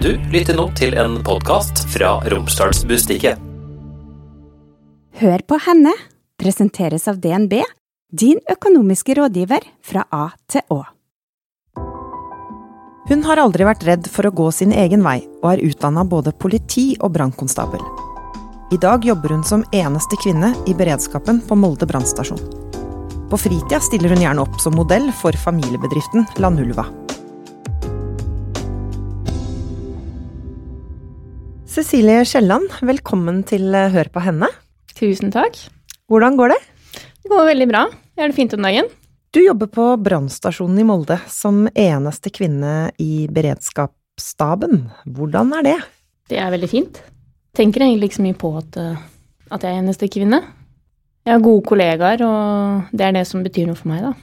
Du lytter nå til en podkast fra Romsdalsbustiket. Hør på henne presenteres av DNB, din økonomiske rådgiver fra A til Å. Hun har aldri vært redd for å gå sin egen vei, og er utdanna både politi og brannkonstabel. I dag jobber hun som eneste kvinne i beredskapen på Molde brannstasjon. På fritida stiller hun gjerne opp som modell for familiebedriften Landulva. Cecilie Kielland, velkommen til eh, Hør på henne. Tusen takk. Hvordan går det? Det går veldig bra. Jeg har det fint om dagen. Du jobber på brannstasjonen i Molde som eneste kvinne i beredskapsstaben. Hvordan er det? Det er veldig fint. Tenker egentlig ikke så mye på at, eh, at jeg er eneste kvinne. Jeg har gode kollegaer, og det er det som betyr noe for meg, da.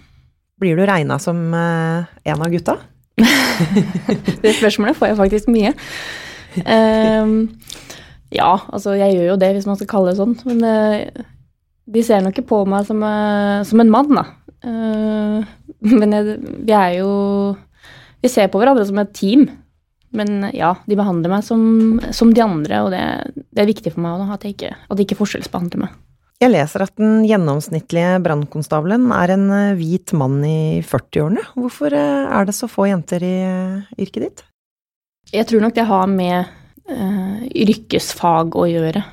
Blir du regna som eh, en av gutta? det spørsmålet får jeg faktisk mye. Um, ja, altså jeg gjør jo det, hvis man skal kalle det sånn. Men uh, de ser nok ikke på meg som, uh, som en mann, da. Uh, men jeg, vi er jo Vi ser på hverandre som et team. Men ja, de behandler meg som, som de andre, og det, det, er viktig for meg at, jeg ikke, at de ikke forskjellsbehandler meg. Jeg leser at den gjennomsnittlige brannkonstabelen er en hvit mann i 40-årene. Hvorfor er det så få jenter i yrket ditt? Jeg tror nok det har med uh, yrkesfag å gjøre.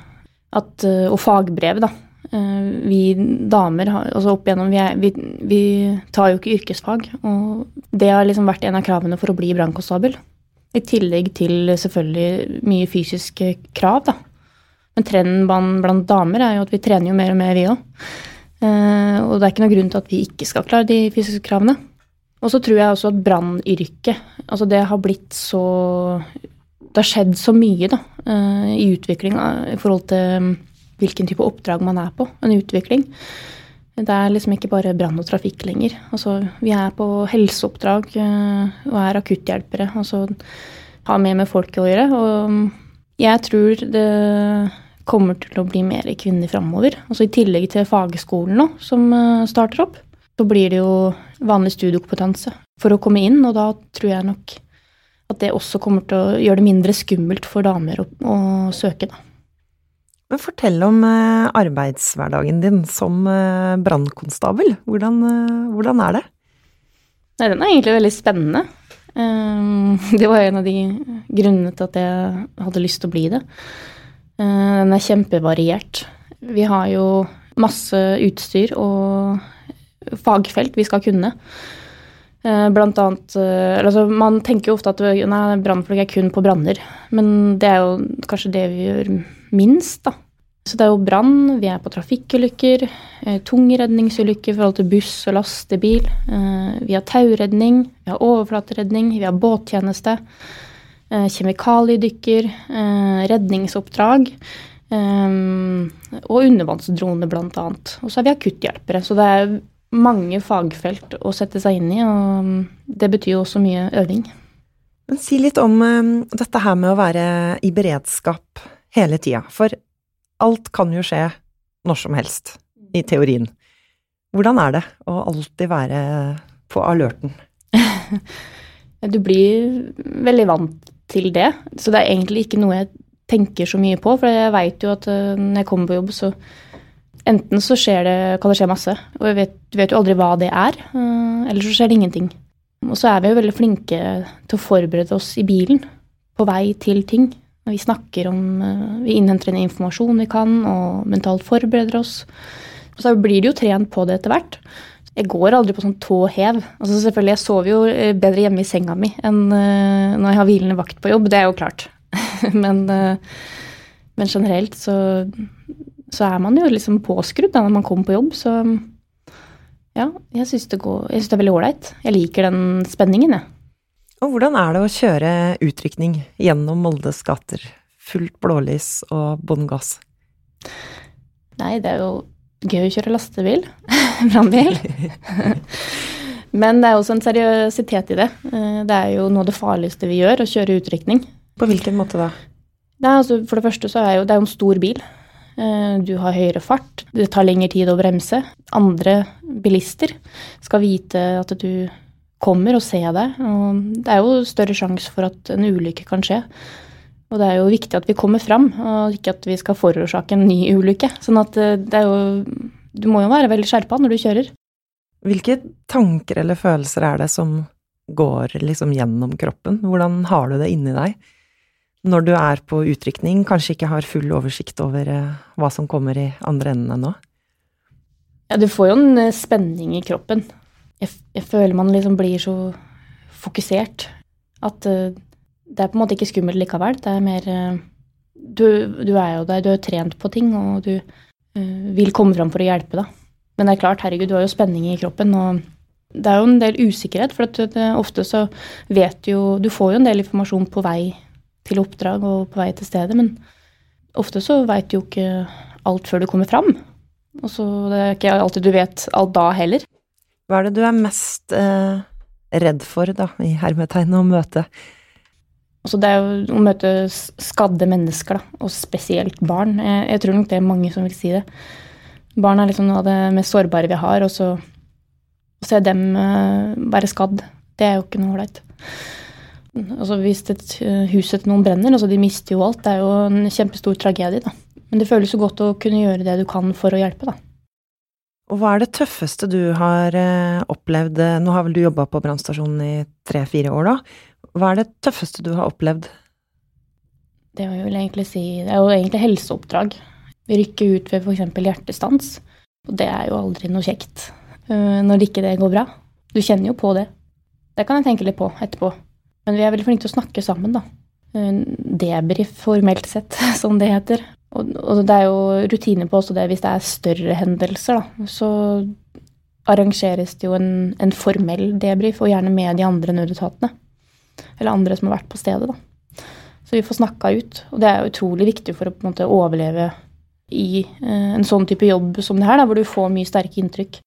At, uh, og fagbrev, da. Uh, vi damer har, altså opp igjennom, vi, er, vi, vi, tar jo ikke yrkesfag. Og det har liksom vært en av kravene for å bli brannkonstabel. I tillegg til selvfølgelig mye fysiske krav, da. Men trenden blant, damer er jo at vi trener jo mer og mer, vi òg. og det er ikke noen grunn til at vi ikke skal klare de fysiske kravene. Og så tror jeg også at brannyrket Altså det har blitt så Det har skjedd så mye da, eh, i utviklinga i forhold til mm, hvilken type oppdrag man er på. En utvikling. Det er liksom ikke bare brann og trafikk lenger. Altså, vi er på helseoppdrag eh, og er akutthjelpere. Altså har mer med folk å gjøre. Og mm, jeg tror det kommer til å bli mer kvinner framover. Altså I tillegg til fagskolen nå, som eh, starter opp så blir det jo vanlig studiekompetanse for å komme inn, og da tror jeg nok at det også kommer til å gjøre det mindre skummelt for damer å, å søke, da. Men fortell om eh, arbeidshverdagen din som eh, brannkonstabel. Hvordan, eh, hvordan, er det? Nei, den er egentlig veldig spennende. Det var en av de grunnene til at jeg hadde lyst til å bli det. Den er kjempevariert. Vi har jo masse utstyr og fagfelt vi skal kunne. Eh, blant annet eh, altså Man tenker jo ofte at brannfolk er kun på branner, men det er jo kanskje det vi gjør minst, da. Så det er jo brann, vi er på trafikkulykker, tung tungredningsulykker i forhold til buss og lastebil. Vi har tauredning, vi har overflateredning, vi har båttjeneste. Kjemikaliedykker, redningsoppdrag. Og undervannsdroner, blant annet. Og så har vi akutthjelpere. Så det er mange fagfelt å sette seg inn i, og det betyr jo også mye øving. Men si litt om um, dette her med å være i beredskap hele tida. For alt kan jo skje når som helst, i teorien. Hvordan er det å alltid være på alerten? du blir veldig vant til det. Så det er egentlig ikke noe jeg tenker så mye på, for jeg veit jo at uh, når jeg kommer på jobb, så Enten så det, kan det skje masse, og vet, du vet jo aldri hva det er. Eh, eller så skjer det ingenting. Og så er vi jo veldig flinke til å forberede oss i bilen på vei til ting. Vi snakker om eh, Vi innhenter den informasjonen vi kan, og mentalt forbereder oss. Og så blir det jo trent på det etter hvert. Jeg går aldri på sånn tå hev. Altså selvfølgelig, Jeg sover jo eh, bedre hjemme i senga mi enn når jeg har hvilende vakt på jobb. Det er jo klart. men, men generelt så så er man jo liksom påskrudd da når man kommer på jobb. Så ja, jeg syns det, det, er veldig ålreit. Jeg liker den spenningen, jeg. Og hvordan er det å kjøre utrykning gjennom Moldes gater? Fullt blålys og bånn gass? Nei, det er jo gøy å kjøre lastebil. Brannbil. Men det er også en seriøsitet i det. Eh, det er jo noe av det farligste vi gjør, å kjøre utrykning. På hvilken måte da? Nei, altså For det første så er jo, det er jo en stor bil. Eh, du har høyere fart, det tar lengre tid å bremse. Andre bilister skal vite at du kommer og ser deg. Og det er jo større sjanse for at en ulykke kan skje. Og det er jo viktig at vi kommer fram, og ikke at vi skal forårsake en ny ulykke. Sånn at eh, det er jo Du må jo være veldig skjerpa når du kjører. Hvilke tanker eller følelser er det som går liksom gjennom kroppen? Hvordan har du det inni deg? Når du er på utrykning, kanskje ikke har full oversikt over eh, hva som kommer i andre enden ennå? Ja, du får jo en eh, spenning i kroppen. Jeg, jeg føler man liksom blir så fokusert at uh, det er på en måte ikke skummelt likevel. Det er mer du, du, er jo der, du er trent på ting, og du vil komme fram for å hjelpe, da. Men det er klart, herregud, du har jo spenning i kroppen, og det er jo en del usikkerhet. For ofte så vet du jo Du får jo en del informasjon på vei til oppdrag og på vei til stedet, men ofte så veit du jo ikke alt før du kommer fram. Og så det er ikke alltid du vet alt da heller. Hva er det du er mest eh, redd for, da, i hermetegnet, å møte? Altså det er jo å møte skadde mennesker, da, og spesielt barn. Jeg, jeg, tror nok det er mange som vil si det. Barn er liksom noe av det mest sårbare vi har, og så å se dem være skadd, det er jo ikke noe ålreit. Altså hvis et hus etter noen brenner, altså de mister jo alt, det er jo en kjempestor tragedie, da. Men det føles jo godt å kunne gjøre det du kan for å hjelpe, da. Og hva er det tøffeste du har eh, opplevd? Nå har vel du jobba på brannstasjonen i tre-fire år, da. Hva er det tøffeste du har opplevd? Det, vil egentlig si, det er jo egentlig helseoppdrag. Vi rykker ut ved f.eks. hjertestans. Og det er jo aldri noe kjekt uh, når ikke det går bra. Du kjenner jo på det. Det kan jeg tenke litt på etterpå. Men vi er veldig flinke til å snakke sammen, da. Debrief formelt sett, som det heter. Og, det er jo rutiner på også det hvis det er større hendelser, da. Så arrangeres det jo en, en formell debrief, og gjerne med de andre nødetatene. Eller andre som har vært på stedet, da. Så vi får snakka ut. Og det er utrolig viktig for å på en måte overleve i eh, en sånn type jobb som det her, da, hvor du får mye sterke inntrykk.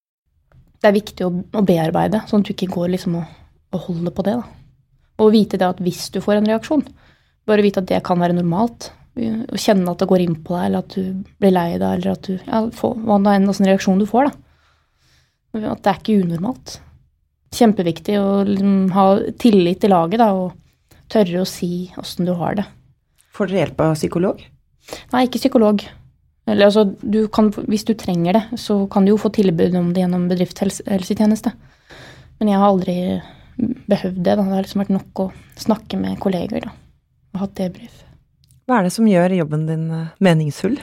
Det er viktig å, å bearbeide, sånn at du ikke går liksom og, og holder på det. da. Og vite det at hvis du får en reaksjon, bare vite at det kan være normalt å kjenne at det går inn på deg, eller at du blir lei deg, eller at du ja, får, hva enn slags reaksjon du får. da. At det er ikke unormalt. Kjempeviktig å liksom, ha tillit til laget da, og tørre å si åssen du har det. Får dere hjelp av psykolog? Nei, ikke psykolog. Eller, altså, du kan, hvis du trenger det, så kan du jo få tilbud om det gjennom bedriftshelsetjeneste. Men jeg har aldri behøvd det. Da. Det har liksom vært nok å snakke med kolleger da, og hatt debrief. Hva er det som gjør jobben din eh, meningsfull?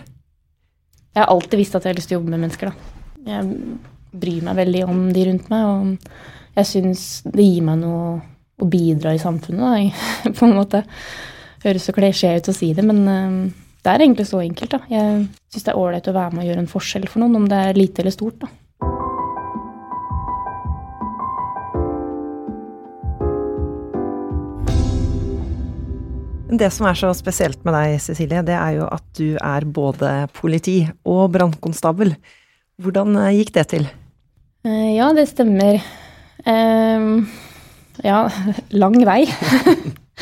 Jeg har alltid visst at jeg har lyst til å jobbe med mennesker. Da. Jeg bryr meg veldig om de rundt meg, og jeg syns det gir meg noe å bidra i samfunnet, da, på en måte. Høres så klisjé ut å si det, men eh, det er egentlig så enkelt. da. Jeg syns det er ålreit å være med og gjøre en forskjell for noen, om det er lite eller stort. da. Det som er så spesielt med deg, Cecilie, det er jo at du er både politi og brannkonstabel. Hvordan eh, gikk det til? Eh, ja, det stemmer. Um, ja, lang vei.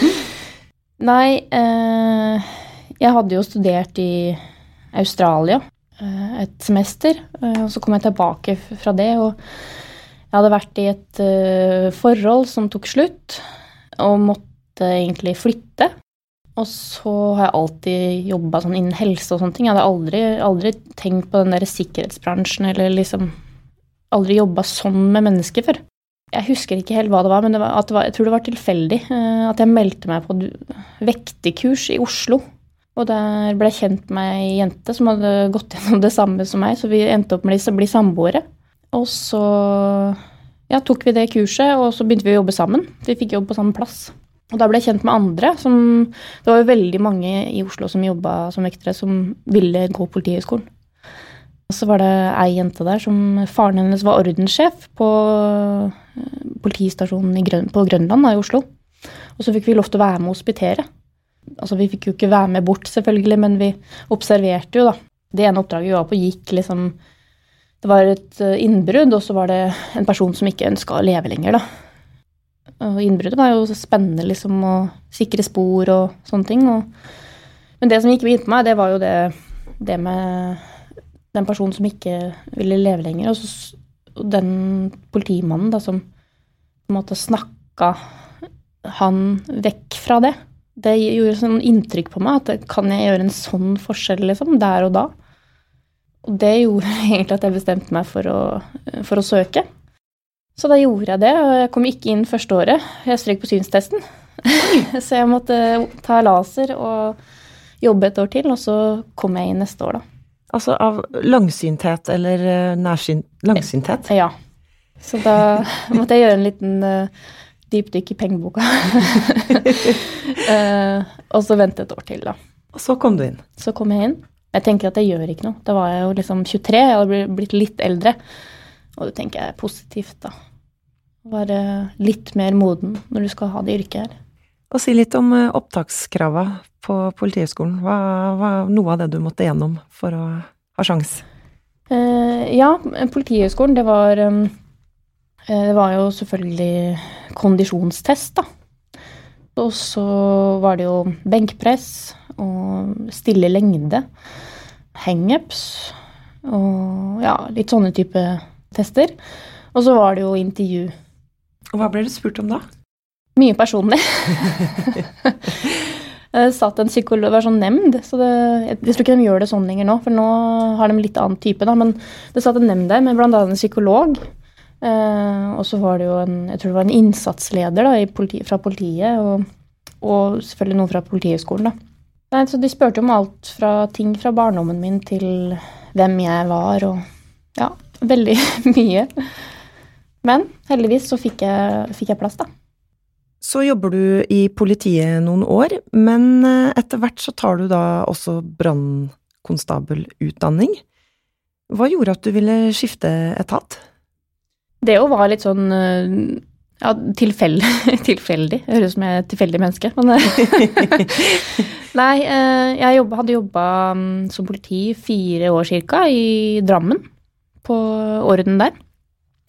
Nei, uh, jeg hadde jo studert i Australia uh, et semester, og så kom jeg tilbake fra det. Og jeg hadde vært i et forhold som tok slutt, og måtte egentlig flytte. Og så har jeg alltid jobba sånn innen helse og sånne ting. Jeg hadde aldri, aldri tenkt på den der sikkerhetsbransjen eller liksom aldri jobba sånn med mennesker før. Jeg husker ikke helt hva det var, men det var, det var, jeg tror det var tilfeldig uh, at jeg meldte meg på vekterkurs i Oslo. Og der ble jeg kjent med ei jente som hadde gått gjennom det samme som meg, så vi endte opp med å bli samboere. Og så ja, tok vi det kurset, og så begynte vi å jobbe sammen. Vi fikk jobb på samme plass. Og da ble jeg kjent med andre. Som, det var jo veldig mange i Oslo som jobba som vektere, som ville gå Politihøgskolen. Og så var det ei jente der som faren hennes var ordenssjef på eh, politistasjonen Grøn, på Grønland da, i Oslo. Og så fikk vi lov til å være med og hospitere. Altså, vi fikk jo ikke være med bort, selvfølgelig, men vi observerte jo, da. Det ene oppdraget vi var på, gikk liksom Det var et eh, innbrudd, og så var det en person som ikke ønska å leve lenger, da. Og innbruddet var jo så spennende, liksom, å sikre spor og sånne ting. Og, men det som gikk inn på meg, det var jo det, det med den personen som ikke ville leve lenger. Og, så, og den politimannen da, som på en måte snakka han vekk fra det. Det gjorde sånn inntrykk på meg at kan jeg gjøre en sånn forskjell liksom, der og da? Og det gjorde egentlig at jeg bestemte meg for å, for å søke. Så da gjorde jeg det, og jeg kom ikke inn første året. Jeg strøk på synstesten. så jeg måtte ta laser og jobbe et år til, og så kom jeg inn neste år, da. Altså av langsynthet eller nærsyn... Langsynthet? Ja. Så da måtte jeg gjøre en liten uh, dypdykk i pengeboka. uh, og så vente et år til, da. Og så kom du inn? Så kom jeg inn. Jeg tenker at det gjør ikke noe. Da var jeg jo liksom 23, jeg hadde blitt litt eldre. Og det tenker jeg er positivt, da. Være litt mer moden når du skal ha det yrket her. Og si litt om eh, opptakskrava på Politihøgskolen. Hva var noe av det du måtte gjennom for å ha sjans? Eh, ja, Politihøgskolen, det var eh, Det var jo selvfølgelig kondisjonstest, da. Og så var det jo benkpress og stille lengde. Hangups og ja, litt sånne type tester. Og så var det jo intervju. Og hva ble du spurt om da? Mye personlig. det satt en psykolog, det var sånn nemnd, så det, jeg, tror ikke de gjør det sånn lenger nå, for nå har de litt annen type, da. Men det satt en nemnd der med bl.a. en psykolog. Eh, og så var det jo en jeg tror det var en innsatsleder da, politi, fra politiet, og, og, selvfølgelig noen fra Politihøgskolen. Nei, så De spurte om alt fra ting fra barndommen min til hvem jeg var, og ja, veldig mye. Men heldigvis så fikk jeg, fikk jeg plass, da. Så jobber du i politiet noen år, men eh, etter hvert så tar du da også brannkonstabelutdanning. Hva gjorde at du ville skifte etat? Det jo var litt sånn eh, ja, tilfeldig. tilfeldig. Jeg høres ut som jeg er et tilfeldig menneske, men Nei, eh, jeg hadde jobba mm, som politi fire år cirka i Drammen, på Orden der.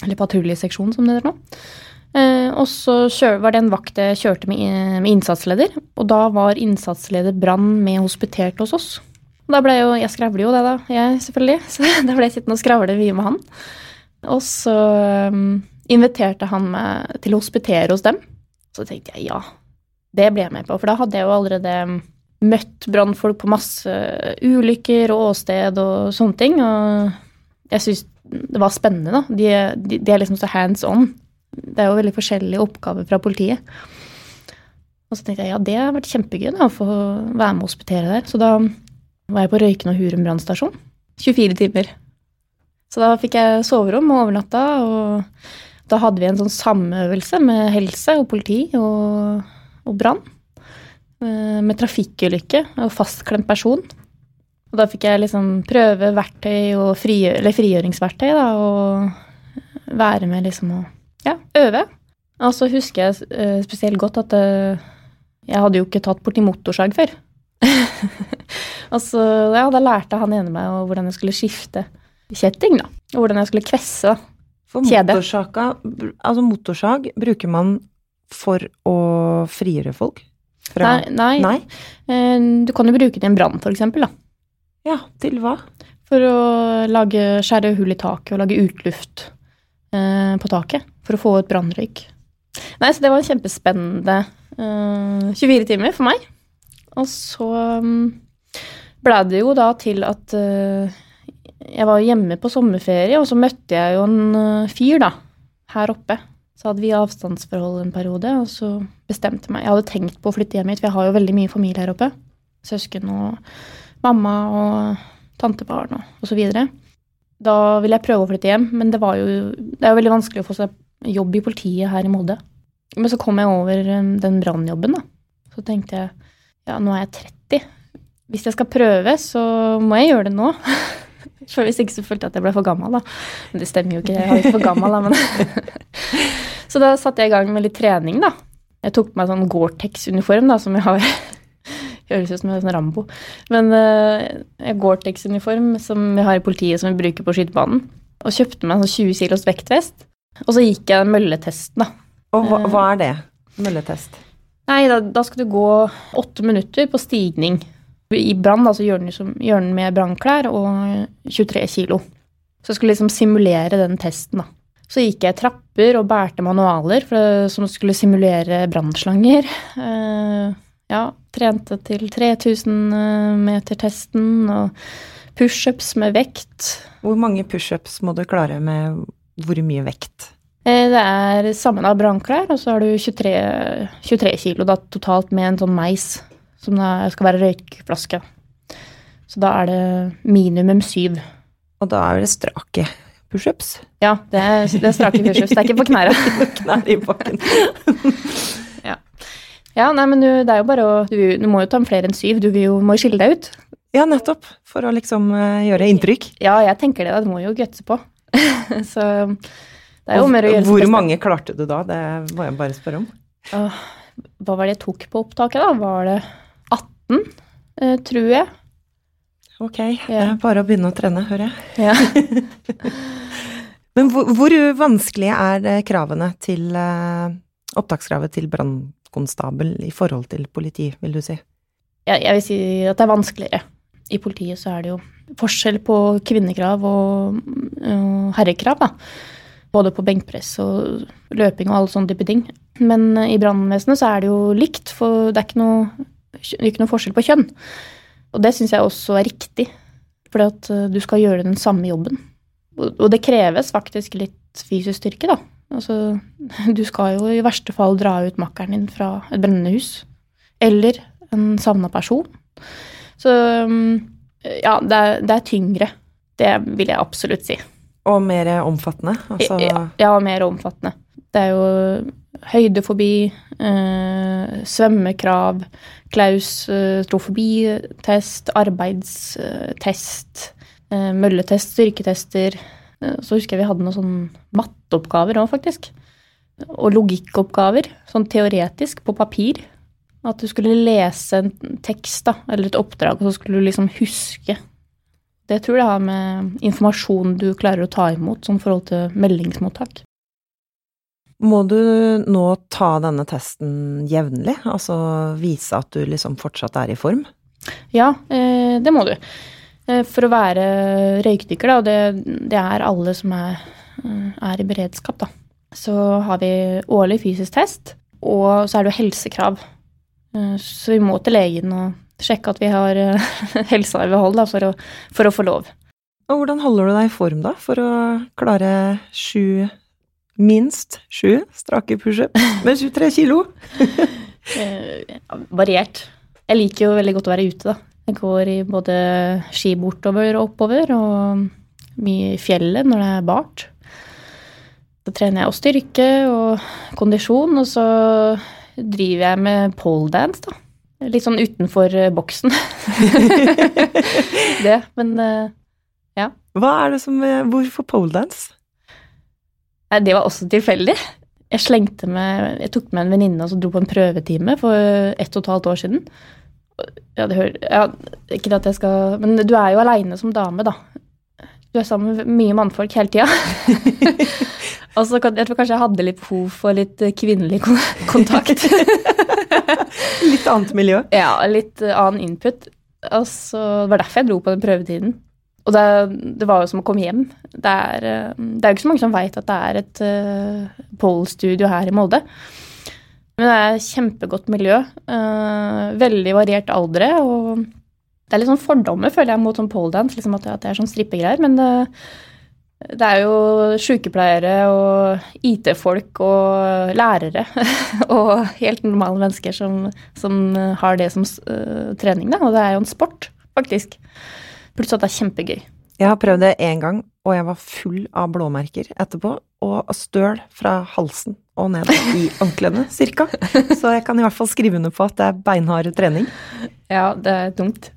Eller patruljeseksjonen, som det heter nå. Eh, og så var det en vakt jeg kjørte med, med innsatsleder, og da var innsatsleder Brann med hospitert hos oss. Og da ble jo, Jeg skravler jo det, da, jeg selvfølgelig, så da ble jeg sittende og skravle mye med han. Og så um, inviterte han meg til å hospitere hos dem. Så tenkte jeg ja, det ble jeg med på, for da hadde jeg jo allerede møtt brannfolk på masse ulykker og åsted og sånne ting, og jeg syns det var spennende, da. De, de, de er liksom så hands on. Det er jo veldig forskjellige oppgaver fra politiet. Og så tenkte jeg ja, det har vært kjempegøy da, å få være med og hospitere der. Så da var jeg på Røyken og Hurum brannstasjon. 24 timer. Så da fikk jeg soverom og overnatta, og da hadde vi en sånn samøvelse med helse og politi og, og brann. Eh, med trafikkulykke og fastklemt person. Og da fikk jeg liksom prøve verktøy og frigjø eller frigjøringsverktøy, da, og være med liksom og ja, øve. Og så husker jeg uh, spesielt godt at uh, jeg hadde jo ikke tatt borti motorsag før. og så ja, da lærte han ene meg hvordan jeg skulle skifte kjetting, da. Og hvordan jeg skulle kvesse for motorsaga, altså motorsag bruker man for å frigjøre folk? Fra... Nei. nei. nei. Uh, du kan jo bruke det i en brann, da. Ja, til hva? For å lage, skjære hull i taket og lage utluft eh, på taket. For å få ut brannrøyk. Nei, så det var en kjempespennende eh, 24 timer for meg. Og så um, ble det jo da til at eh, jeg var hjemme på sommerferie, og så møtte jeg jo en uh, fyr, da, her oppe. Så hadde vi avstandsforhold en periode, og så bestemte jeg meg Jeg hadde tenkt på å flytte hjem hit, for jeg har jo veldig mye familie her oppe. Søsken og mamma og tantebarn og osv. Da ville jeg prøve å flytte hjem, men det, var jo, det er jo veldig vanskelig å få seg jobb i politiet her i Molde. Men så kom jeg over um, den brannjobben, da. Så tenkte jeg ja, nå er jeg 30. Hvis jeg skal prøve, så må jeg gjøre det nå. For hvis ikke så følte jeg at jeg ble for gammel, da. Men det stemmer jo ikke, jeg er ikke for gammel, da, men Så da satte jeg i gang med litt trening, da. Jeg tok på meg sånn Gore-Tex-uniform, da, som jeg har Høres ut som en sånn Rambo. Men uh, Gore-Tex-uniform som vi har i politiet som vi bruker på skytebanen. Og kjøpte meg en sånn 20 kilos vektvest. Og så gikk jeg mølletesten, da. Og hva, hva er det? Mølletest? Nei, da, da, skal du gå åtte minutter på stigning. I brann så gjør den, med brannklær og 23 kilo. Så jeg skulle liksom simulere den testen, da. Så gikk jeg trapper og bærte manualer for, som skulle simulere brannslanger. Uh, ja, trente til 3000-meter-testen og pushups med vekt. Hvor mange pushups må du klare med hvor mye vekt? Eh, det er sammen av brannklær, og så har du 23, 23 kilo da, totalt med en sånn meis som skal være røykflaske. Så da er det minimum syv. Og da er det strake pushups? Ja, det er, det er strake pushups. Det er ikke på knærne. Knær i bakken. ja. nei, men du, det er jo bare å Du, du må jo ta flere enn syv. Du vil jo, må jo skille deg ut. Ja, nettopp. For å liksom uh, gjøre inntrykk. Ja, jeg tenker det. Da. Du må jo gutse på. så det er jo mer å gjøre Hvor mange klarte du da? Det må jeg bare spørre om. Uh, hva var det jeg tok på opptaket, da? Var det 18, uh, eh, tror jeg. Ok, det er bare å begynne å trene, hører jeg. Ja. Men hvor, hvor, vanskelige er kravene til opptakskravet til brannkonstabel i forhold til politi, vil du si? Ja, jeg vil si at det er vanskeligere. I politiet så er det jo forskjell på kvinnekrav og, og herrekrav, da. Både på benkpress og løping og alle sånne type ting. Men i brannvesenet så er det jo likt, for det er ikke noe, ikke noe forskjell på kjønn. Og det syns jeg også er riktig, for at eh, du skal gjøre den samme jobben. Og det kreves faktisk litt fysisk styrke, da. Altså, du skal jo i verste fall dra ut makkeren din fra et brennende hus. Eller en savna person. Så mm, ja, det er, det er, tyngre. Det vil jeg absolutt si. Og mer omfattende? Altså... Ja, ja, mer omfattende. Det er jo høydefobi, eh, svømmekrav, klaustrofobitest, arbeidstest, eh, mølletest, styrketester. Eh, så husker jeg vi hadde noen sånn matteoppgaver òg, faktisk. Og logikkoppgaver, sånn teoretisk, på papir. At du skulle lese en tekst da, eller et oppdrag, og så skulle du liksom huske. Det tror jeg har med informasjon du klarer å ta imot, sånn forhold til meldingsmottak. Må du nå ta denne testen jevnlig? Altså vise at du liksom fortsatt er i form? Ja, eh, det må du. Eh, for å være røykdykker, da, og det, det er alle som er, eh, er, i beredskap, da, så har vi årlig fysisk test, og så er det jo helsekrav. Så vi må til legen og sjekke at vi har helsa i behold da, for, å, for å få lov. Og hvordan holder du deg i form, da, for å klare sju minst sju strake pushups med 23 kilo. eh, variert. Jeg liker jo veldig godt å være ute, da. Jeg går i både ski bortover og oppover, og mye i fjellet når det er bart. Så trener jeg også styrke og kondisjon, og så driver jeg med poledance, da. Litt sånn utenfor eh, boksen. det, men eh, ja. Hva er det som eh, Hvorfor poledance? Det var også tilfeldig. Jeg slengte med, jeg tok med en venninne og så dro på en prøvetime for ett og et halvt år siden. Ja, det hører, ja, ikke at jeg skal Men du er jo aleine som dame, da. Du er sammen med mye mannfolk hele tida. og så jeg tror kanskje jeg hadde litt behov for litt kvinnelig kontakt. litt annet miljø? Ja, litt annen input. Og så Det var derfor jeg dro på den prøvetiden. Og det, det, var jo som å komme hjem. Det er, eh, det er jo ikke så mange som veit at det er et uh, polstudio her i Molde. Men det er et kjempegodt miljø. Uh, veldig variert aldre. Og det er litt sånn fordommer, føler jeg, mot sånn poledance. Liksom at, det er sånn strippegreier. Men det, det er jo sykepleiere og IT-folk og lærere og helt normale mennesker som, som har det som uh, trening, da. Og det er jo en sport, faktisk. Plutselig at det er kjempegøy. Jeg har prøvd det én gang, og jeg var full av blåmerker etterpå. Og støl fra halsen og ned i anklene, cirka. Så jeg kan i hvert fall skrive under på at det er beinhard trening. Ja, det er tungt.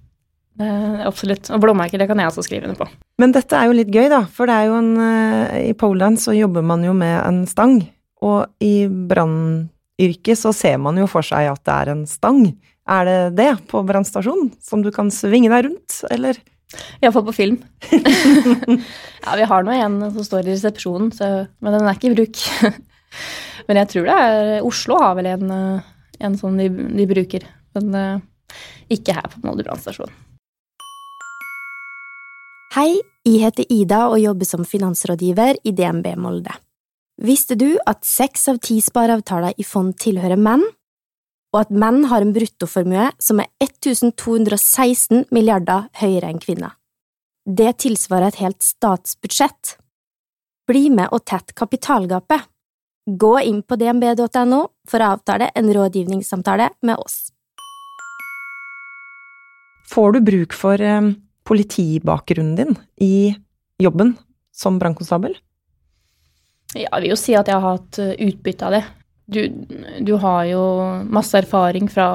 Er absolutt. Og blåmerker, det kan jeg også skrive under på. Men dette er jo litt gøy, da. For det er jo en eh, I Poland så jobber man jo med en stang. Og i brannyrket så ser man jo for seg at det er en stang. Er det det på brannstasjonen? Som du kan svinge deg rundt, eller? Iallfall på film. ja, vi har nå en som står i resepsjonen, så, men den er ikke i bruk. men jeg tror det er Oslo har vel en, en sånn de, de, bruker. Men uh, ikke her på Molde brannstasjon. Hei, jeg heter Ida og jobber som finansrådgiver i DNB Molde. Visste du at seks av ti spareavtaler i fond tilhører menn, og at menn har en bruttoformue som er 1216 milliarder høyere enn kvinner? Det tilsvarer et helt statsbudsjett. Bli med og tett kapitalgapet. Gå inn på dnb.no for å avtale en rådgivningssamtale med oss. Får du bruk for eh, politibakgrunnen din i jobben som brannkonstabel? Ja, jeg vil jo si at jeg har hatt eh, utbytte av det. Du, du har jo masse erfaring fra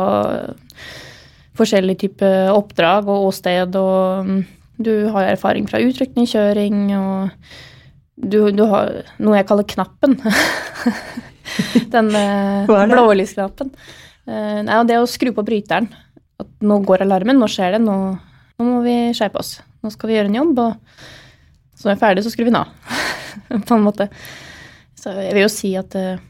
forskjellige typer oppdrag og åsted, og mm, du har erfaring fra utrykningskjøring og du, du, har noe jeg kaller knappen. Den eh, blålysknappen. Eh, nei, og det å skru på bryteren. At nå går alarmen, nå skjer det, nå, nå må vi skjerpe oss. Nå skal vi gjøre en jobb, og så når vi er ferdig, så skrur vi den av. på en måte. Så jeg vil jo si at uh,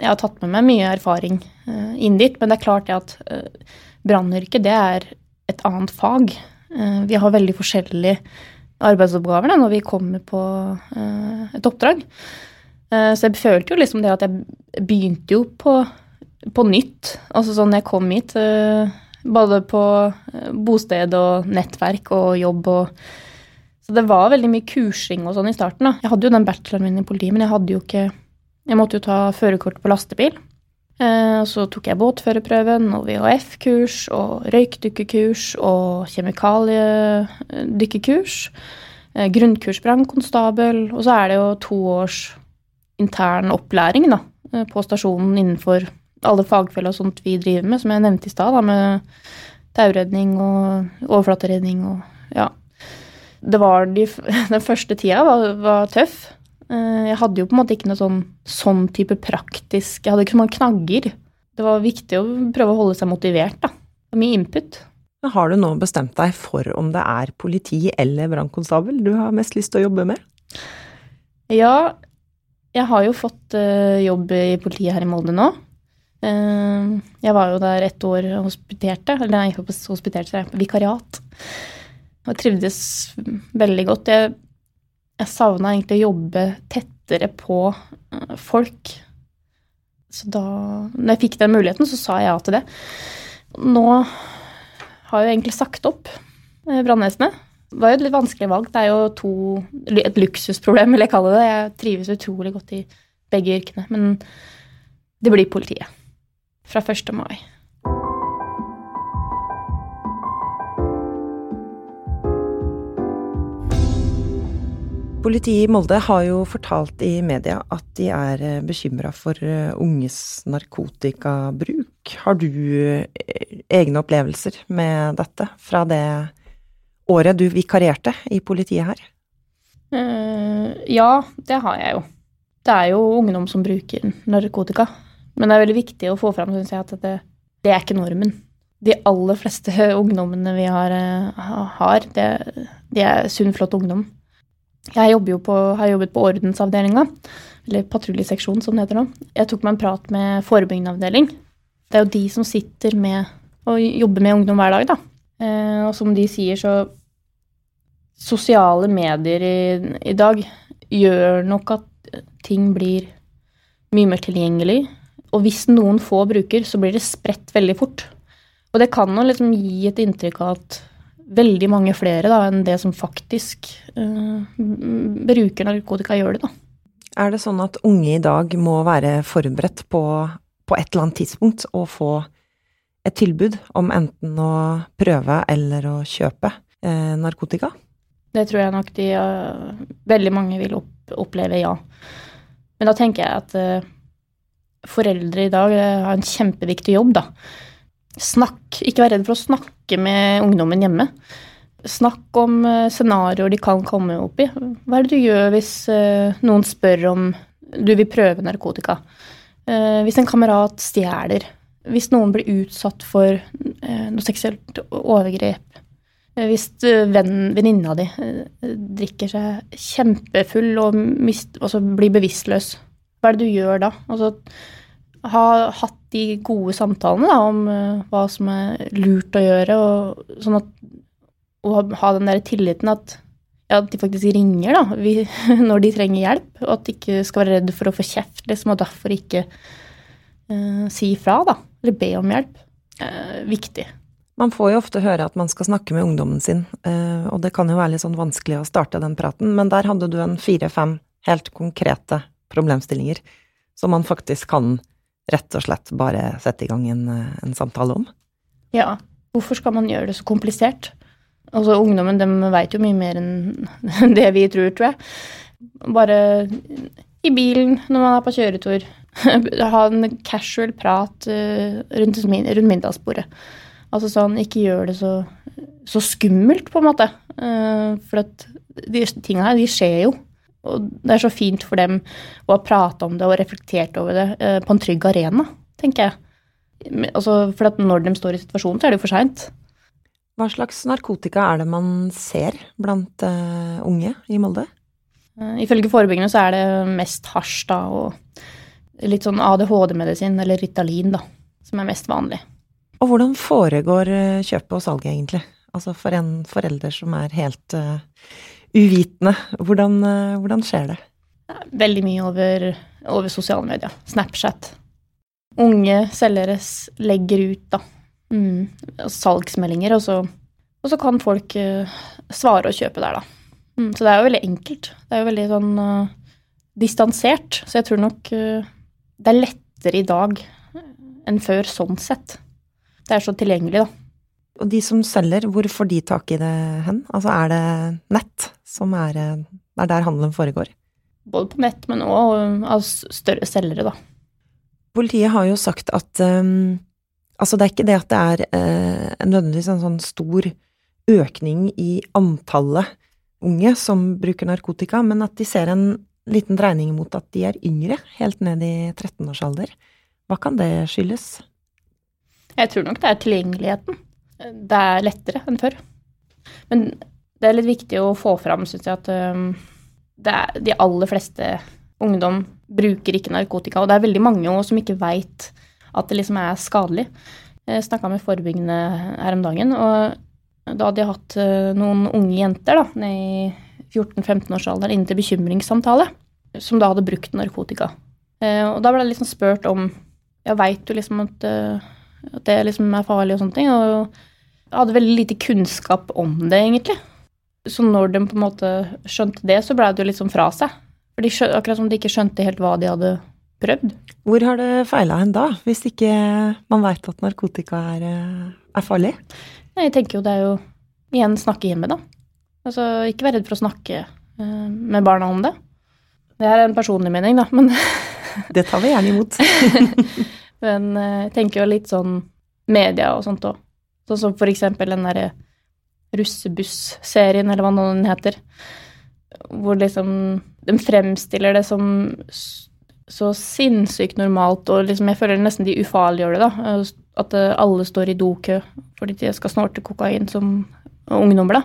jeg har tatt med meg mye erfaring uh, inn dit, men det er klart det at uh, brannyrket, det er et annet fag. Vi har veldig forskjellige arbeidsoppgaver da, når vi kommer på et oppdrag. så jeg følte jo liksom det at jeg begynte jo på, på nytt. Altså sånn jeg kom hit, både på bosted og nettverk og jobb og så det var veldig mye kursing og sånn i starten. da. Jeg hadde jo den bacheloren min i politiet, men jeg hadde jo ikke Jeg måtte jo ta førerkort på lastebil. Eh, så tok jeg båtførerprøven og VHF-kurs og røykdykkerkurs og kjemikaliedykkerkurs. Eh, grunnkurs brannkonstabel. Og så er det jo to års intern opplæring da, eh, på stasjonen innenfor alle fagfeller og sånt vi driver med, som jeg nevnte i stad, med tauredning og overflateredning og ja, det var de, Den første tida var, var, tøff. Eh, jeg hadde jo på en måte ikke noe sånn, sånn type praktisk Jeg hadde ikke så mange knagger. Det var viktig å prøve å holde seg motivert, da. Det var mye input. Har du nå bestemt deg for om det er politi eller brannkonstabel du har mest lyst til å jobbe med? Ja, jeg har jo fått uh, jobb i politiet her i Molde nå. Uh, jeg var jo der ett år og hospiterte. Eller nei, hospiterte, jeg, vikariat. Og trivdes veldig godt. Jeg, jeg savna egentlig å jobbe tettere på uh, folk. Så da når jeg fikk den muligheten, så sa jeg ja til det. Nå har jeg egentlig sagt opp uh, brannvesenet. Det var jo et litt vanskelig valg. Det er jo to, et luksusproblem, vil jeg kalle det. Jeg trives utrolig godt i begge yrkene. Men det blir politiet. Fra 1. mai. Politiet i Molde har jo fortalt i media at de er eh, bekymra for eh, unges narkotikabruk. Har du eh, egne opplevelser med dette fra det året du vikarierte i politiet her? Ja, det har jeg jo. Det er jo ungdom som bruker narkotika. Men det er veldig viktig å få fram synes jeg, at det, det er ikke normen. De aller fleste ungdommene vi har, har det, de er sunn, flott ungdom. Jeg på, har jobbet på ordensavdelinga, eller patruljeseksjonen som det heter nå. Jeg tok meg en prat med forebyggende avdeling. Det er jo de som sitter med og jobber med ungdom hver dag, da. Eh, og som de sier, så Sosiale medier i, i dag gjør nok at ting blir mye mer tilgjengelig. Og hvis noen få bruker, så blir det spredt veldig fort. Og det kan jo liksom gi et inntrykk av at veldig mange flere da, enn det som faktisk uh, bruker narkotika, gjør det. da. Er det sånn at unge i dag må være forberedt på, på et eller annet tidspunkt å få et tilbud om enten å prøve eller å kjøpe eh, narkotika? Det tror jeg nok de uh, veldig mange vil opp, oppleve, ja. Men da tenker jeg at uh, foreldre i dag har en kjempeviktig jobb, da Snakk, ikke vær redd for å snakke med ungdommen hjemme. Snakk om uh, scenarioer de kan komme opp i. Hva er det du gjør hvis uh, noen spør om du vil prøve narkotika? Uh, hvis en kamerat stjeler? Hvis noen blir utsatt for noe seksuelt overgrep? Hvis venninna di drikker seg kjempefull og, mist, og så blir bevisstløs, hva er det du gjør da? Altså, ha hatt de gode samtalene da, om uh, hva som er lurt å gjøre, og, sånn at, og ha den der tilliten at ja, at de faktisk ringer da, vi, når de trenger hjelp, og at de ikke skal være redd for å få kjeft, liksom, og derfor ikke uh, si ifra, da, eller be om hjelp. Uh, viktig. Man får jo ofte høre at man skal snakke med ungdommen sin, og det kan jo være litt sånn vanskelig å starte den praten, men der hadde du en fire-fem helt konkrete problemstillinger som man faktisk kan rett og slett bare sette i gang en, en samtale om. Ja, hvorfor skal man gjøre det så komplisert? Altså, ungdommen de vet jo mye mer enn det vi tror, tror jeg. Bare i bilen når man er på kjøretur. Ha en casual prat uh, rundt, rundt middagsbordet. Altså sånn, ikke gjør det så, så skummelt, på en måte. Uh, for at de tinga her, de skjer jo. Og det er så fint for dem å ha prata om det og reflektert over det uh, på en trygg arena, tenker jeg. Altså, for når de står i situasjonen, så er det jo for seint. Hva slags narkotika er det man ser blant uh, unge i Molde? Uh, ifølge forebyggende så er det mest hasj da, og litt sånn ADHD-medisin, eller Ritalin, da, som er mest vanlig. Og hvordan foregår uh, kjøpet og salget, egentlig? Altså for en forelder som er helt uvitende, hvordan, hvordan, skjer det? Veldig mye over, over sosiale medier. Snapchat. Unge selgere legger ut, da Mm, salgsmeldinger, og så, og så, kan folk uh, svare og kjøpe der, da. Mm, så det er jo veldig enkelt. Det er jo veldig sånn uh, distansert. Så jeg tror nok uh, det er lettere i dag enn før sånn sett. Det er så tilgjengelig, da. Og de som selger, hvor får de tak i det hen? Altså er det nett som er, er der handelen foregår? Både på nett, men òg av større selgere, da. Politiet har jo sagt at um, Altså, det er ikke det at det er uh, nødvendigvis en sånn stor økning i antallet unge som bruker narkotika, men at de ser en liten dreining mot at de er yngre, helt ned i 13-årsalder. Hva kan det skyldes? Jeg tror nok det er tilgjengeligheten. Det er lettere enn før. Men det er litt viktig å få fram, syns jeg, at er, de aller fleste ungdom bruker ikke narkotika. Og det er veldig mange som ikke veit at det liksom er skadelig. Jeg snakka med forebyggende her om dagen, og da hadde jeg hatt eh, noen unge jenter da, i 14-15-årsalderen inne til bekymringssamtale, som da hadde brukt narkotika. Eh, og da ble jeg liksom spurt om Ja, veit du liksom at, eh, at, det liksom er farlig og sånne ting, og jeg hadde veldig lite kunnskap om det, egentlig. Så når de på en måte skjønte det, så blei det jo litt sånn fra seg. For de, akkurat som de ikke skjønte helt hva de hadde prøvd. Hvor har det feila hen da, hvis ikke man veit at narkotika er, eh, er, farlig? Jeg tenker jo det er jo igjen snakke hjemme, da. Altså ikke være redd for å snakke uh, med barna om det. Det er en personlig mening, da, men Det tar vi gjerne imot. men uh, jeg tenker jo litt sånn media og sånt òg. Sånn som for eksempel den derre Russebuss-serien, eller hva den heter. Hvor liksom de fremstiller det som så sinnssykt normalt, og liksom jeg føler nesten de ufarliggjør det, da. At alle står i dokø fordi de skal snorte kokain som ungdommer, da.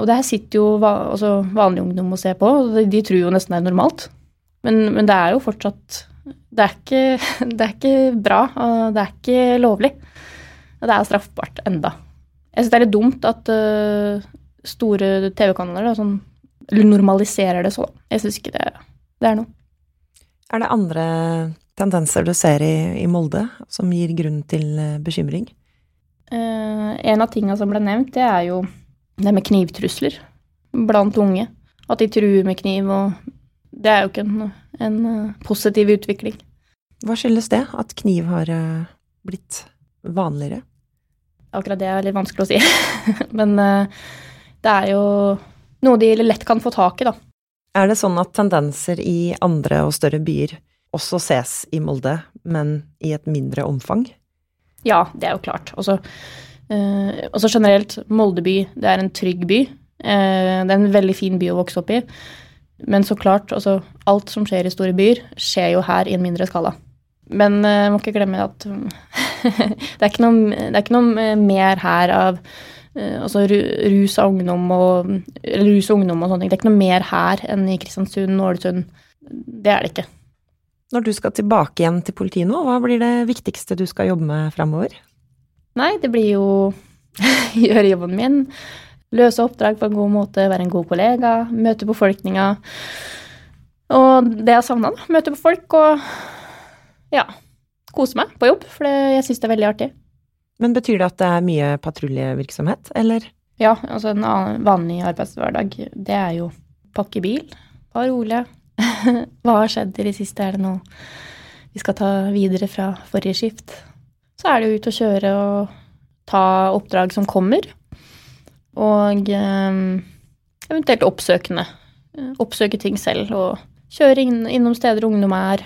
Og det her sitter jo altså vanlig ungdom og ser på, og de tror jo nesten det er normalt. Men, men, det er jo fortsatt det er, ikke, det er ikke bra, og det er ikke lovlig. Og det er straffbart enda. Jeg syns det er litt dumt at uh, store TV-kanaler sånn, normaliserer det sånn. Jeg syns ikke det, det er noe. Er det andre tendenser du ser i, i Molde som gir grunn til eh, bekymring? Uh, en av tingene som ble nevnt, det er jo det med knivtrusler blant unge. At de truer med kniv, og det er jo ikke en, en uh, positiv utvikling. Hva skyldes det, at kniv har blitt vanligere? Akkurat det er litt vanskelig å si. Men uh, det er jo noe de lett kan få tak i, da. Er det sånn at tendenser i andre og større byer også ses i Molde, men i et mindre omfang? Ja, det er jo klart. Også, eh, også generelt, Molde by, det er en trygg by. Eh, det er en veldig fin by å vokse opp i. Men så klart, altså, alt som skjer i store byer, skjer jo her i en mindre skala. Men jeg eh, må ikke glemme at det, er noe, det er ikke noe mer her av Eh, altså rus og ungdom og, rus og ungdom og sånne ting. Det er ikke noe mer her enn i Kristiansund og Ålesund. Det er det ikke. Når du skal tilbake igjen til politiet nå, hva blir det viktigste du skal jobbe med framover? Nei, det blir jo gjøre jobben min. løse oppdrag på en god måte, være en god kollega, møte befolkninga. Og det jeg savna, da. Møte på folk og ja, kose meg på jobb, for det, jeg syns det er veldig artig. Men betyr det at det er mye patruljevirksomhet, eller? Ja, altså en vanlig arbeidshverdag, det er jo pakke bil, være rolig. Hva har skjedd i det siste? Er det noe vi skal ta videre fra forrige skift? Så er det jo ut og kjøre og ta oppdrag som kommer. Og eh, eventuelt oppsøkende. Oppsøke ting selv og kjøre innom steder ungdom er.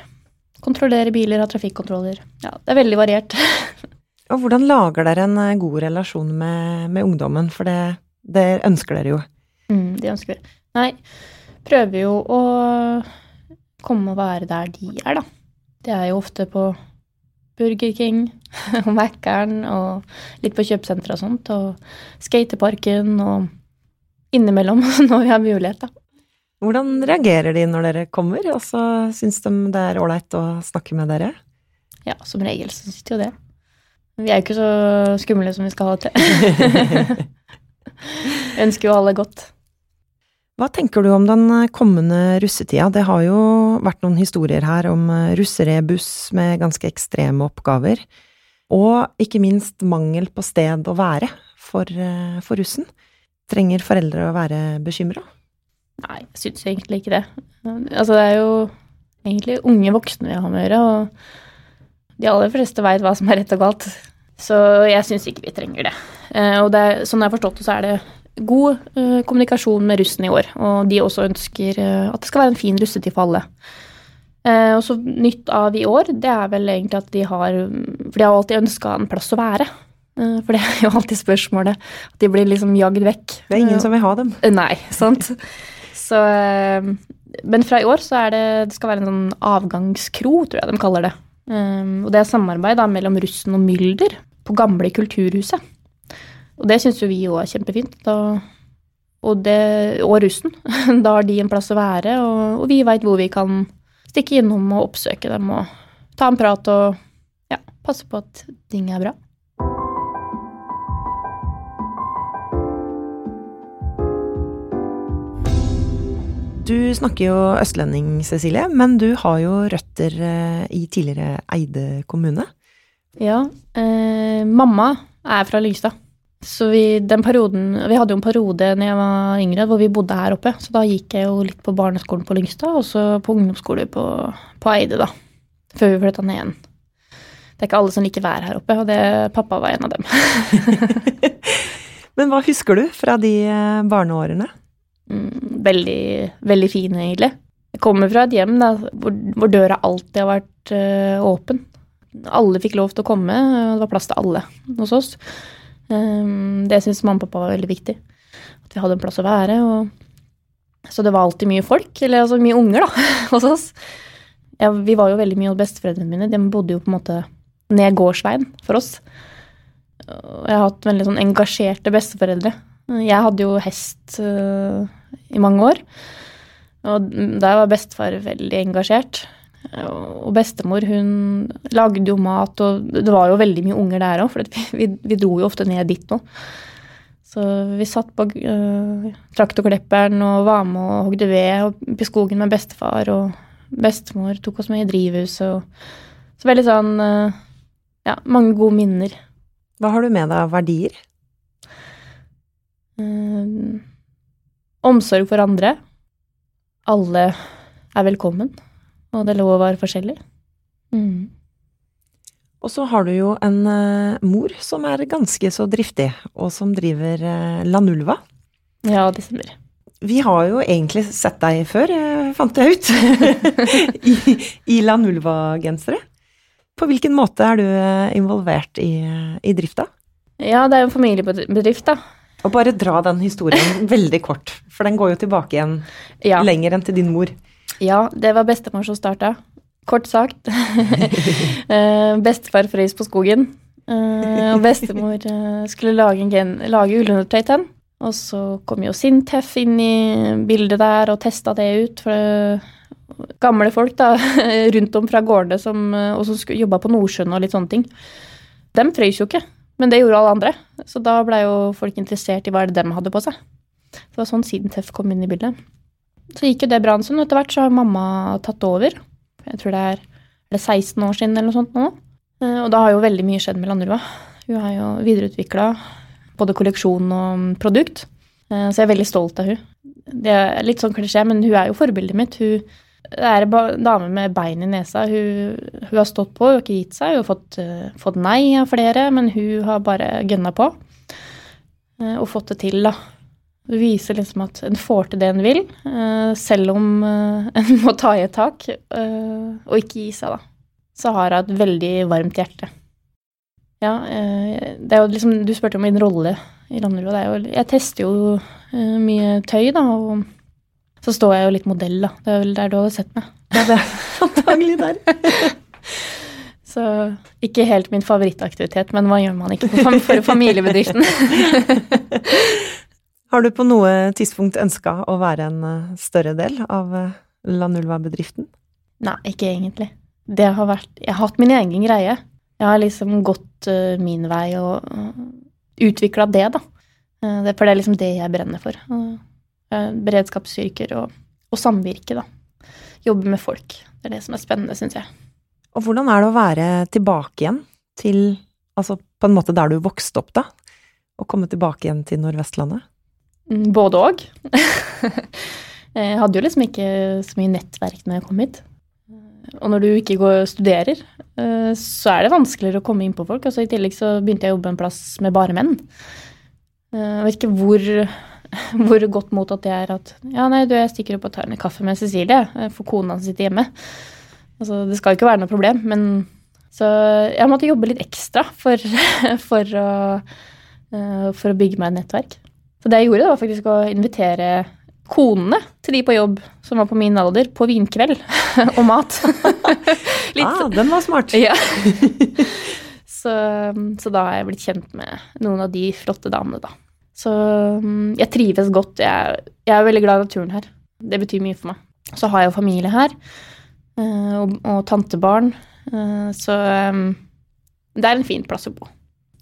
Kontrollere biler, ha trafikkontroller. Ja, det er veldig variert. Og hvordan lager dere en eh, god relasjon med, med ungdommen, for det, det, ønsker dere jo? Mm, de ønsker det. Nei, prøver jo å komme og være der de er, da. Det er jo ofte på Burger King og Mækkern og litt på kjøpesenteret og sånt, og skateparken og innimellom når vi har mulighet, da. Hvordan reagerer de når dere kommer, og så syns de det er ålreit å snakke med dere? Ja, som regel så syns de jo det. Vi er jo ikke så skumle som vi skal ha til. Ønsker jo alle godt. Hva tenker du om den kommende russetida? Det har jo vært noen historier her om russerebuss med ganske ekstreme oppgaver, og ikke minst mangel på sted å være for, for russen. Trenger foreldre å være bekymra? Nei, jeg syns egentlig ikke det. Altså, det er jo egentlig unge voksne vi har med å gjøre, og de aller fleste veit hva som er rett og galt. Så jeg syns ikke vi trenger det. Eh, og det er, sånn jeg har forstått det, så er det god uh, kommunikasjon med russen i år. Og de også ønsker uh, at det skal være en fin russetid for alle. Og så nytt av i år, det er vel egentlig at de har For de har alltid ønska en plass å være. for det er jo alltid spørsmålet. At de blir liksom jagd vekk. Det er ingen som vil ha dem. Nei, sant. Så, men fra i år så er det Det skal være en sånn avgangskro, tror jeg de kaller det. Um, og det er samarbeid da, mellom russen og Mylder på gamle Kulturhuset. Og det syns jo vi òg er kjempefint. Da, og, det, og russen. Da har de en plass å være, og, og vi veit hvor vi kan stikke innom og oppsøke dem og ta en prat og ja, passe på at ting er bra. Du snakker jo østlending, Cecilie, men du har jo røtter eh, i tidligere Eide kommune? Ja. Eh, mamma er fra Lyngstad. Så vi, den perioden, vi hadde jo en periode når jeg var yngre hvor vi bodde her oppe. Så da gikk jeg jo litt på barneskolen på Lyngstad, og så på ungdomsskole på, på Eide, da. Før vi flytta ned igjen. Det er ikke alle som liker været her oppe, og det, pappa var en av dem. Men hva husker du fra de eh, barneårene? Mm, veldig, veldig fine, egentlig. Jeg kommer fra et hjem da, hvor, hvor døra alltid har vært uh, åpen. Alle fikk lov til å komme, og det var plass til alle hos oss. Um, det syntes mamma og pappa var veldig viktig. At vi hadde en plass å være. Og... Så det var alltid mye folk, eller altså mye unger, da, hos oss. Ja, vi var jo veldig mye hos besteforeldrene mine. De bodde jo på en måte ned gårdsveien for oss. Jeg har hatt veldig sånn engasjerte besteforeldre. Jeg hadde jo hest uh, i mange år. Og der var bestefar veldig engasjert. Og bestemor hun lagde jo mat, og det var jo veldig mye unger der òg, for vi, vi, dro jo ofte ned dit nå. Så vi satt på uh, traktorklipperen og var med og hogde ved oppe i skogen med bestefar, og bestemor tok oss med i drivhuset. Og, så veldig sånn uh, Ja, mange gode minner. Hva har du med deg av verdier? Uh, omsorg for andre. Alle er velkommen, og det er lov å være forskjellig. Mm. Og så har du jo en uh, mor som er ganske så driftig, og som driver uh, Lanulva. Ja, det stemmer. Vi har jo egentlig sett deg før, fant jeg ut, i, i Lanulva-gensere. På hvilken måte er du involvert i, i drifta? Ja, det er jo en familiebedrift, da. Og bare dra den historien veldig kort, for den går jo tilbake igjen ja. lenger enn til din mor. Ja, det var bestemor som starta. Kort sagt. Eh, bestefar frøys på skogen. Eh, og bestemor eh, skulle lage, gen, lage ullundertøy til den. Og så kom jo Sintef inn i bildet der og testa det ut. For gamle folk da, rundt om fra gårdene som, og som jobba på Nordsjøen og litt sånne ting. De frøys jo ikke. Men det gjorde alle andre, så da blei jo folk interessert i hva det dem hadde på seg. Så Det var sånn siden Teff kom inn i bildet. Så gikk jo det bra en stund. Etter hvert så har mamma tatt over. Jeg tror det er, er det 16 år siden eller noe sånt nå. Eh, Og da har jo veldig mye skjedd med Landrua. Hun har jo videreutvikla både kolleksjon og produkt. Eh, Så jeg er veldig stolt av hun. Det er litt sånn klisjé, men hun er jo forbildet mitt. Hun er en dame med bein i nesa. Hun, hun har stått på, hun har ikke gitt seg. Hun har fått, eh, fått nei av flere, men hun har bare gønna på. eh, Og fått det til, da. Det viser liksom at en får til det en vil, eh, selv om en må ta i et tak, og ikke gi seg, da. Så har hun et veldig varmt hjerte. Ja, det er jo liksom Du spurte om min rolle i Landerud. Det er Jeg tester jo mye tøy, da, og så står jeg jo litt modell, da. Det er vel der du hadde sett meg. Ja, det er antagelig der. Så ikke helt min favorittaktivitet, men hva gjør man ikke for, familiebedriften? Har du på noe tidspunkt ønska å være en eh, større del av eh, La Nulva-bedriften? Nei, ikke egentlig. Det har vært Jeg har hatt min egen greie. Jeg har liksom gått eh, min vei og utvikla det, da. Det, for det er liksom det jeg brenner for. Uh, beredskapsstyrker og, og samvirke, da. Jobbe med folk. Det er det som er spennende, syns jeg. Og hvordan er det å være tilbake igjen til Altså på en måte der du vokste opp, da? Å komme tilbake igjen til Nordvestlandet? Mm, Både òg. jeg hadde jo liksom ikke så mye nettverk når jeg kom hit. Og når du ikke går og studerer, eh, så er det vanskeligere å komme inn på folk. Altså, I tillegg så begynte jeg å jobbe en plass med bare menn. Eh, Jeg vet ikke hvor, hvor godt mottatt det er at Ja, nei, du, jeg stikker opp og tar en kaffe med Cecilie, eh, for kona sitter hjemme. Altså, det skal jo ikke være noe problem, men Så jeg måtte jobbe litt ekstra for, for å eh, for å bygge meg et nettverk. Så det jeg gjorde, var faktisk å invitere konene til de på jobb som var på min alder, på vinkveld og mat. Litt, Ah, den var smart. ja. så, så da har jeg blitt kjent med noen av de flotte damene, da. Så mm, jeg trives godt. Jeg, jeg er veldig glad i naturen her. Det betyr mye for meg. Så har jeg jo familie her, eh, og, og tantebarn. eh, Så eh, det er en fin plass å bo.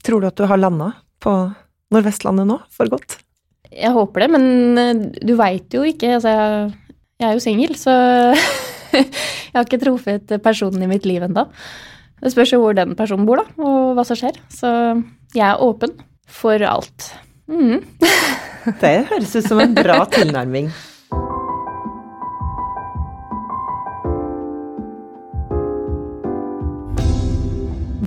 Tror du at du har landa på Nordvestlandet nå, for godt? Jeg håper det, men eh, du veit jo ikke. Altså, jeg, jeg er jo singel, så jeg har ikke truffet personen i mitt liv ennå. Det spørs jo hvor den personen bor, da, og hva som skjer. Så jeg er åpen for alt. Mhm. Det høres ut som en bra tilnærming.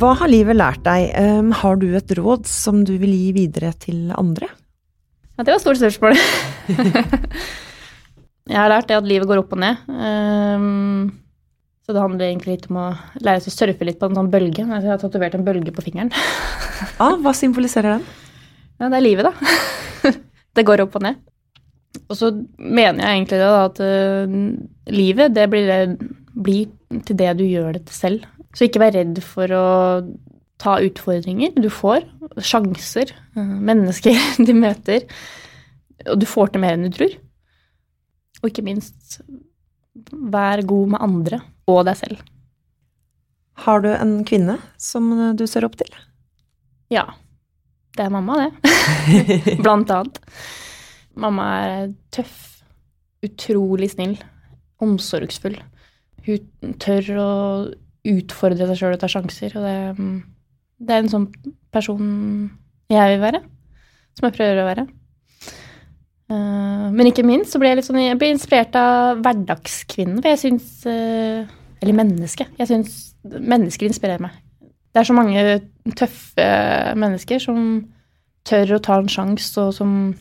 Hva har livet lært deg? Um, har du et råd som du vil gi videre til andre? Ja, det var et stort spørsmål. jeg har lært det at livet går opp og ned. Um, så det handler egentlig litt om å lære seg å surfe litt på en sånn bølge. Altså, Jeg har tatovert en bølge på fingeren. Ah, hva symboliserer den? Ja, det er livet, da. det går opp og ned. Og så mener jeg egentlig da, at uh, livet, det blir, blir til det du gjør det til selv. Så ikke vær redd for å ta utfordringer du får, sjanser, uh, mennesker du møter, og du får til mer enn du tror. Og ikke minst, vær god med andre og deg selv. Har du en kvinne som du ser opp til? Ja, det er mamma, det. Blant annet. Mamma er tøff, utrolig snill, omsorgsfull. Hun tør å utfordre seg sjøl og ta sjanser, og det, det er en sånn person jeg vil være. Som jeg prøver å være. Eh, Men ikke minst så ble jeg litt sånn Jeg ble inspirert av hverdagskvinnen, for jeg syns eh, Eller mennesket. Jeg syns mennesker inspirerer meg. Det er så mange tøffe mennesker som tør å ta en sjanse, og som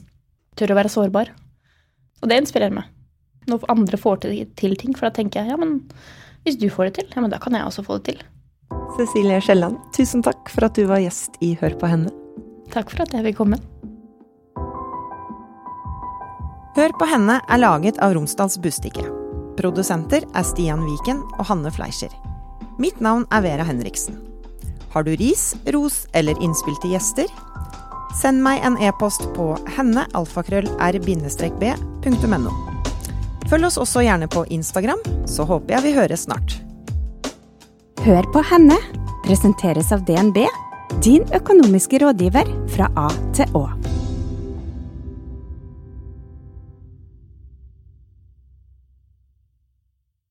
tør å være sårbar. Og det inspirerer meg. Når andre får til, til ting, for da tenker jeg ja, men hvis du får det til, ja, men da kan jeg også få det til. Cecilie Skjelland, tusen takk for at du var gjest i Hør på henne. Takk for at jeg fikk komme. Hør på henne er laget av Romsdals Bustikke. Produsenter er Stian Viken og Hanne Fleischer. Mitt navn er Vera Henriksen. Har du ris, ros eller innspill til gjester? Send meg en e-post på henne-r-b.no. Følg oss også gjerne på Instagram, så håper jeg vi høres snart. Hør på henne presenteres av DNB, Din økonomiske rådgiver fra A til Å.